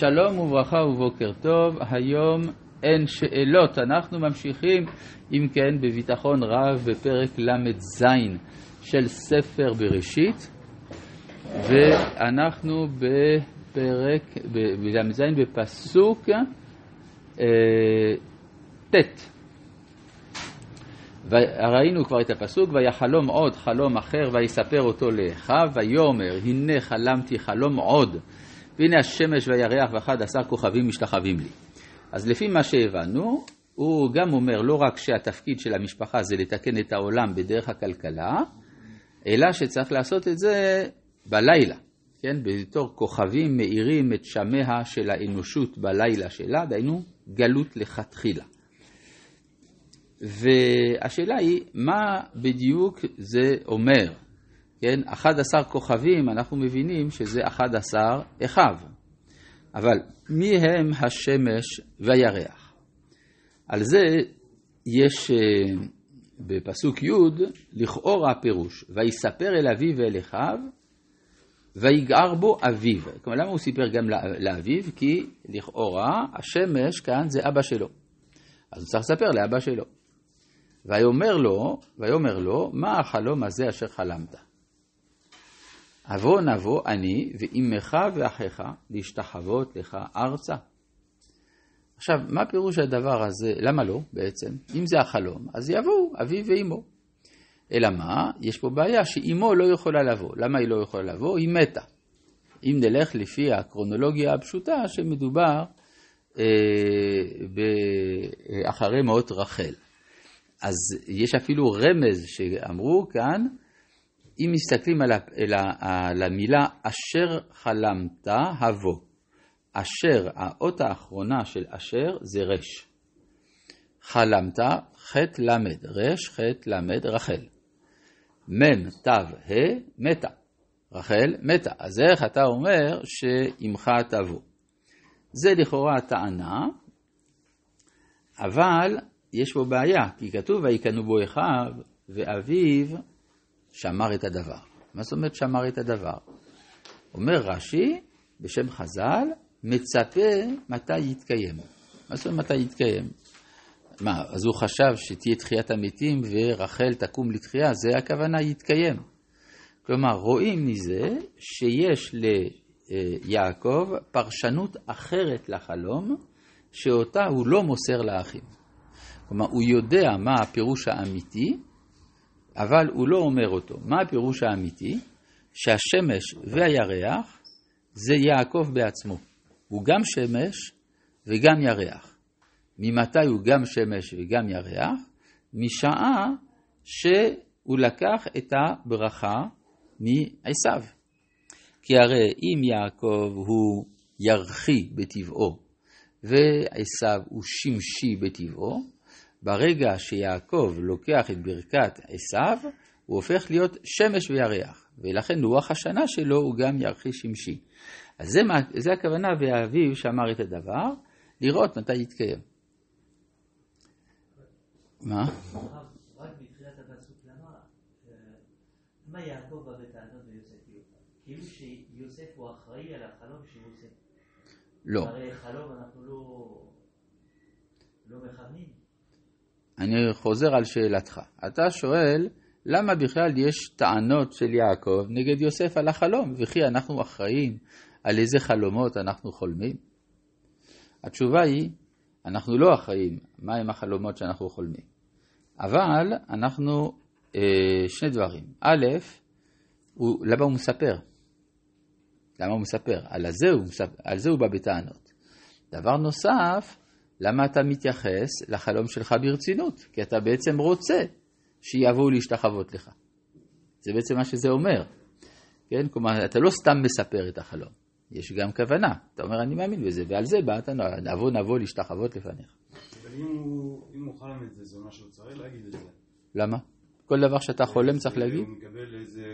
שלום וברכה ובוקר טוב, היום אין שאלות, אנחנו ממשיכים אם כן בביטחון רב בפרק ל"ז של ספר בראשית ואנחנו בפרק, בל"ז בפסוק אה, ט' ראינו כבר את הפסוק, ויחלום עוד חלום אחר ויספר אותו לאחיו, ויאמר הנה חלמתי חלום עוד והנה השמש והירח ואחד עשר כוכבים משתחווים לי. אז לפי מה שהבנו, הוא גם אומר לא רק שהתפקיד של המשפחה זה לתקן את העולם בדרך הכלכלה, אלא שצריך לעשות את זה בלילה, כן? בתור כוכבים מאירים את שמיה של האנושות בלילה שלה, דהיינו גלות לכתחילה. והשאלה היא, מה בדיוק זה אומר? כן, 11 כוכבים, אנחנו מבינים שזה 11 אחיו. אבל מי הם השמש והירח? על זה יש אה, בפסוק י' לכאורה פירוש, ויספר אל אביו ואל אחיו, ויגער בו אביו. כלומר, למה הוא סיפר גם לאביו? כי לכאורה השמש כאן זה אבא שלו. אז הוא צריך לספר לאבא שלו. ויאמר לו, ויאמר לו, מה החלום הזה אשר חלמת? אבוא נבוא אני ואימך ואחיך להשתחוות לך ארצה. עכשיו, מה פירוש הדבר הזה? למה לא בעצם? אם זה החלום, אז יבואו אביו ואימו. אלא מה? יש פה בעיה שאימו לא יכולה לבוא. למה היא לא יכולה לבוא? היא מתה. אם נלך לפי הקרונולוגיה הפשוטה שמדובר אה, אחרי מות רחל. אז יש אפילו רמז שאמרו כאן, אם מסתכלים על, על, על המילה אשר חלמת, הבוא. אשר, האות האחרונה של אשר זה רש. חלמת, ח' ל', רש, ח' ל', רחל. מ' ת' ה', מתה. רחל מתה. אז איך אתה אומר שאימך תבוא? זה לכאורה הטענה, אבל יש בו בעיה, כי כתוב ויקנו בו אחיו ואביו שמר את הדבר. מה זאת אומרת שמר את הדבר? אומר רש"י, בשם חז"ל, מצפה מתי יתקיים. מה זאת אומרת מתי יתקיים? מה, אז הוא חשב שתהיה תחיית המתים ורחל תקום לתחייה, זה הכוונה יתקיים. כלומר, רואים מזה שיש ליעקב פרשנות אחרת לחלום, שאותה הוא לא מוסר לאחים. כלומר, הוא יודע מה הפירוש האמיתי, אבל הוא לא אומר אותו. מה הפירוש האמיתי? שהשמש והירח זה יעקב בעצמו. הוא גם שמש וגם ירח. ממתי הוא גם שמש וגם ירח? משעה שהוא לקח את הברכה מעשיו. כי הרי אם יעקב הוא ירחי בטבעו ועשיו הוא שמשי בטבעו, ברגע שיעקב לוקח את ברכת עשיו, הוא הופך להיות שמש וירח, ולכן לוח השנה שלו הוא גם ירחי שמשי. אז זה, זה הכוונה והאביב שאמר את הדבר, לראות מתי יתקיים. מה? רק בתחילת הפסוק למה, מה יעקב בא בטענות ליוסף? כאילו שיוסף הוא אחראי על החלום של יוסף. לא. הרי חלום אנחנו לא, לא מכוונים. אני חוזר על שאלתך. אתה שואל, למה בכלל יש טענות של יעקב נגד יוסף על החלום, וכי אנחנו אחראים על איזה חלומות אנחנו חולמים? התשובה היא, אנחנו לא אחראים מהם החלומות שאנחנו חולמים. אבל אנחנו, אה, שני דברים. א', הוא, למה הוא מספר? למה הוא מספר? על זה הוא, על זה הוא בא בטענות. דבר נוסף, למה אתה מתייחס לחלום שלך ברצינות? כי אתה בעצם רוצה שיבואו להשתחוות לך. זה בעצם מה שזה אומר. כן? כלומר, אתה לא סתם מספר את החלום, יש גם כוונה. אתה אומר, אני מאמין בזה, ועל זה באת, נבוא נבוא להשתחוות לפניך. אבל אם הוא, אם הוא חלם את זה, זה אומר שהוא צריך להגיד את זה. למה? כל דבר שאתה חולם צריך להגיד? הוא מקבל איזה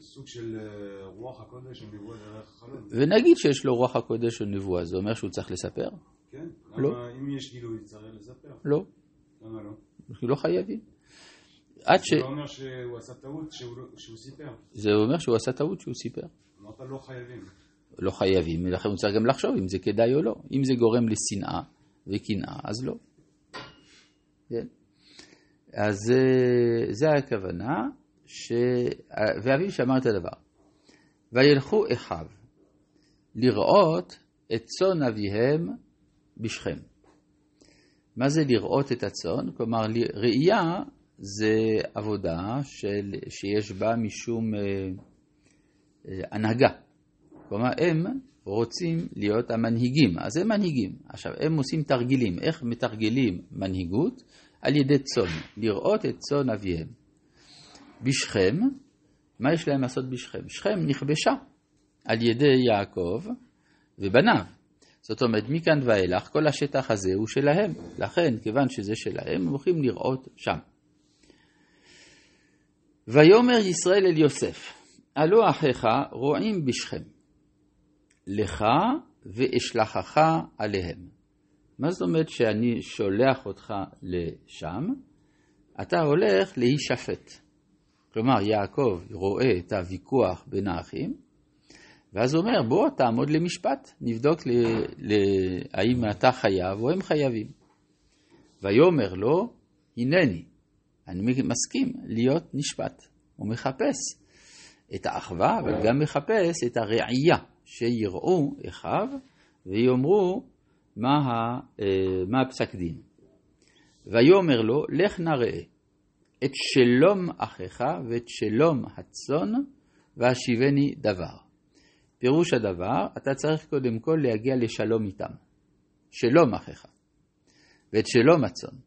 סוג של אה, רוח הקודש או נבואה דרך החלום. ונגיד שיש לו רוח הקודש או נבואה, זה אומר שהוא צריך לספר? כן? לא. למה אם יש גילוי צריך לספר? לא. למה לא? אנחנו לא חייבים. עד ש... זה לא אומר שהוא עשה טעות שהוא לא- שהוא סיפר. זה אומר שהוא עשה טעות שהוא סיפר. אמרת לא חייבים. לא חייבים, ולכן הוא צריך גם לחשוב אם זה כדאי או לא. אם זה גורם לשנאה וקנאה, אז לא. כן? אז אה, זה הכוונה, ש... ואביו שאמר את הדבר. וילכו אחיו לראות את צאן אביהם בשכם. מה זה לראות את הצאן? כלומר, ראייה זה עבודה של, שיש בה משום אה, אה, הנהגה. כלומר, הם רוצים להיות המנהיגים, אז הם מנהיגים. עכשיו, הם עושים תרגילים. איך מתרגלים מנהיגות? על ידי צאן, לראות את צאן אביהם. בשכם, מה יש להם לעשות בשכם? שכם נכבשה על ידי יעקב ובניו. זאת אומרת, מכאן ואילך כל השטח הזה הוא שלהם. לכן, כיוון שזה שלהם, הם הולכים לראות שם. ויאמר ישראל אל יוסף, הלא אחיך רועים בשכם, לך ואשלחך עליהם. מה זאת אומרת שאני שולח אותך לשם? אתה הולך להישפט. כלומר, יעקב רואה את הוויכוח בין האחים, ואז הוא אומר, בוא תעמוד למשפט, נבדוק ל, ל, האם אתה חייב או הם חייבים. ויאמר לו, הנני, אני מסכים להיות נשפט. הוא מחפש את האחווה, אבל גם מחפש את הראייה, שיראו אחיו ויאמרו מה, אה, מה הפסק דין. ויאמר לו, לך נא ראה את שלום אחיך ואת שלום הצאן, והשיבני דבר. פירוש הדבר, אתה צריך קודם כל להגיע לשלום איתם. שלום אחיך, ואת שלום הצאן.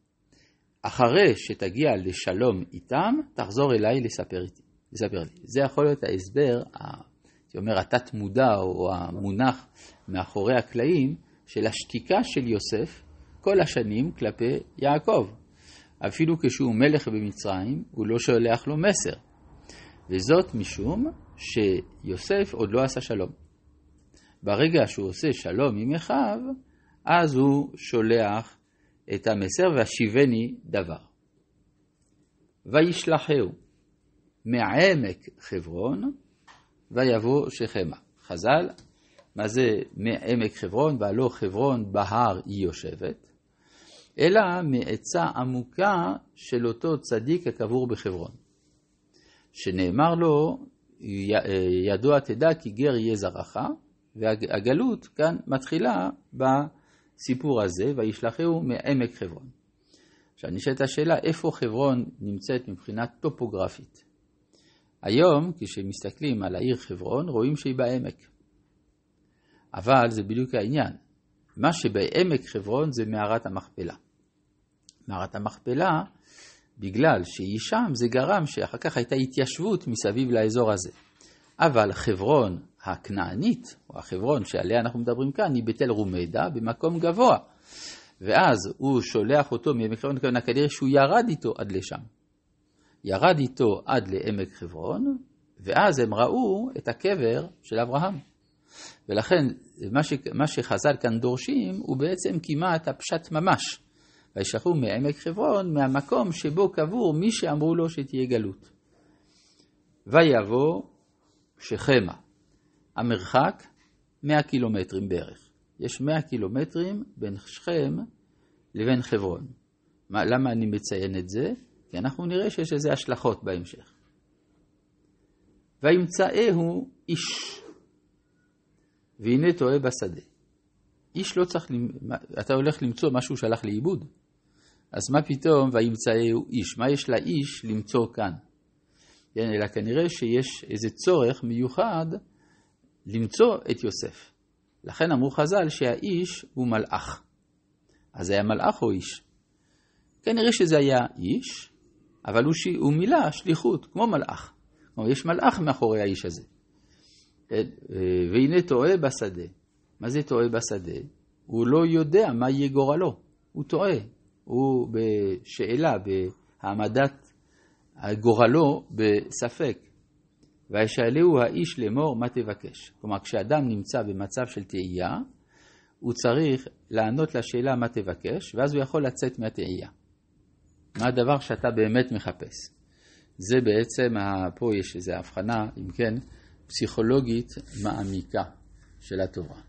אחרי שתגיע לשלום איתם, תחזור אליי לספר, איתי, לספר לי. זה יכול להיות ההסבר, הייתי אומר, התת-מודע או המונח מאחורי הקלעים של השתיקה של יוסף כל השנים כלפי יעקב. אפילו כשהוא מלך במצרים, הוא לא שולח לו מסר. וזאת משום שיוסף עוד לא עשה שלום. ברגע שהוא עושה שלום עם אחיו, אז הוא שולח את המסר והשיבני דבר. וישלחהו מעמק חברון ויבוא שכמה. חז"ל, מה זה מעמק חברון? והלא חברון בהר היא יושבת, אלא מעצה עמוקה של אותו צדיק הקבור בחברון. שנאמר לו, ידוע תדע כי גר יהיה זרעך, והגלות כאן מתחילה בסיפור הזה, וישלחהו מעמק חברון. עכשיו נשאלת השאלה, איפה חברון נמצאת מבחינה טופוגרפית? היום, כשמסתכלים על העיר חברון, רואים שהיא בעמק. אבל זה בדיוק העניין. מה שבעמק חברון זה מערת המכפלה. מערת המכפלה, בגלל שהיא שם, זה גרם שאחר כך הייתה התיישבות מסביב לאזור הזה. אבל חברון הכנענית, או החברון שעליה אנחנו מדברים כאן, היא בתל רומדה, במקום גבוה. ואז הוא שולח אותו מעמק חברון, כנראה שהוא ירד איתו עד לשם. ירד איתו עד לעמק חברון, ואז הם ראו את הקבר של אברהם. ולכן מה, ש, מה שחז"ל כאן דורשים הוא בעצם כמעט הפשט ממש. וישלחו מעמק חברון, מהמקום שבו קבור מי שאמרו לו שתהיה גלות. ויבוא שכמה. המרחק 100 קילומטרים בערך. יש 100 קילומטרים בין שכם לבין חברון. מה, למה אני מציין את זה? כי אנחנו נראה שיש לזה השלכות בהמשך. וימצאהו איש, והנה טועה בשדה. איש לא צריך, אתה הולך למצוא משהו שהלך לאיבוד. אז מה פתאום וימצאהו איש? מה יש לאיש למצוא כאן? כן, אלא כנראה שיש איזה צורך מיוחד למצוא את יוסף. לכן אמרו חז"ל שהאיש הוא מלאך. אז זה היה מלאך או איש? כנראה שזה היה איש, אבל הוא, ש... הוא מילא שליחות, כמו מלאך. כלומר, יש מלאך מאחורי האיש הזה. כן, והנה טועה בשדה. מה זה טועה בשדה? הוא לא יודע מה יהיה גורלו, הוא טועה. הוא בשאלה, בהעמדת גורלו בספק. וישאלהו האיש לאמור מה תבקש. כלומר, כשאדם נמצא במצב של תהייה, הוא צריך לענות לשאלה מה תבקש, ואז הוא יכול לצאת מהתהייה. מה הדבר שאתה באמת מחפש? זה בעצם, פה יש איזו הבחנה, אם כן, פסיכולוגית מעמיקה. של התורה.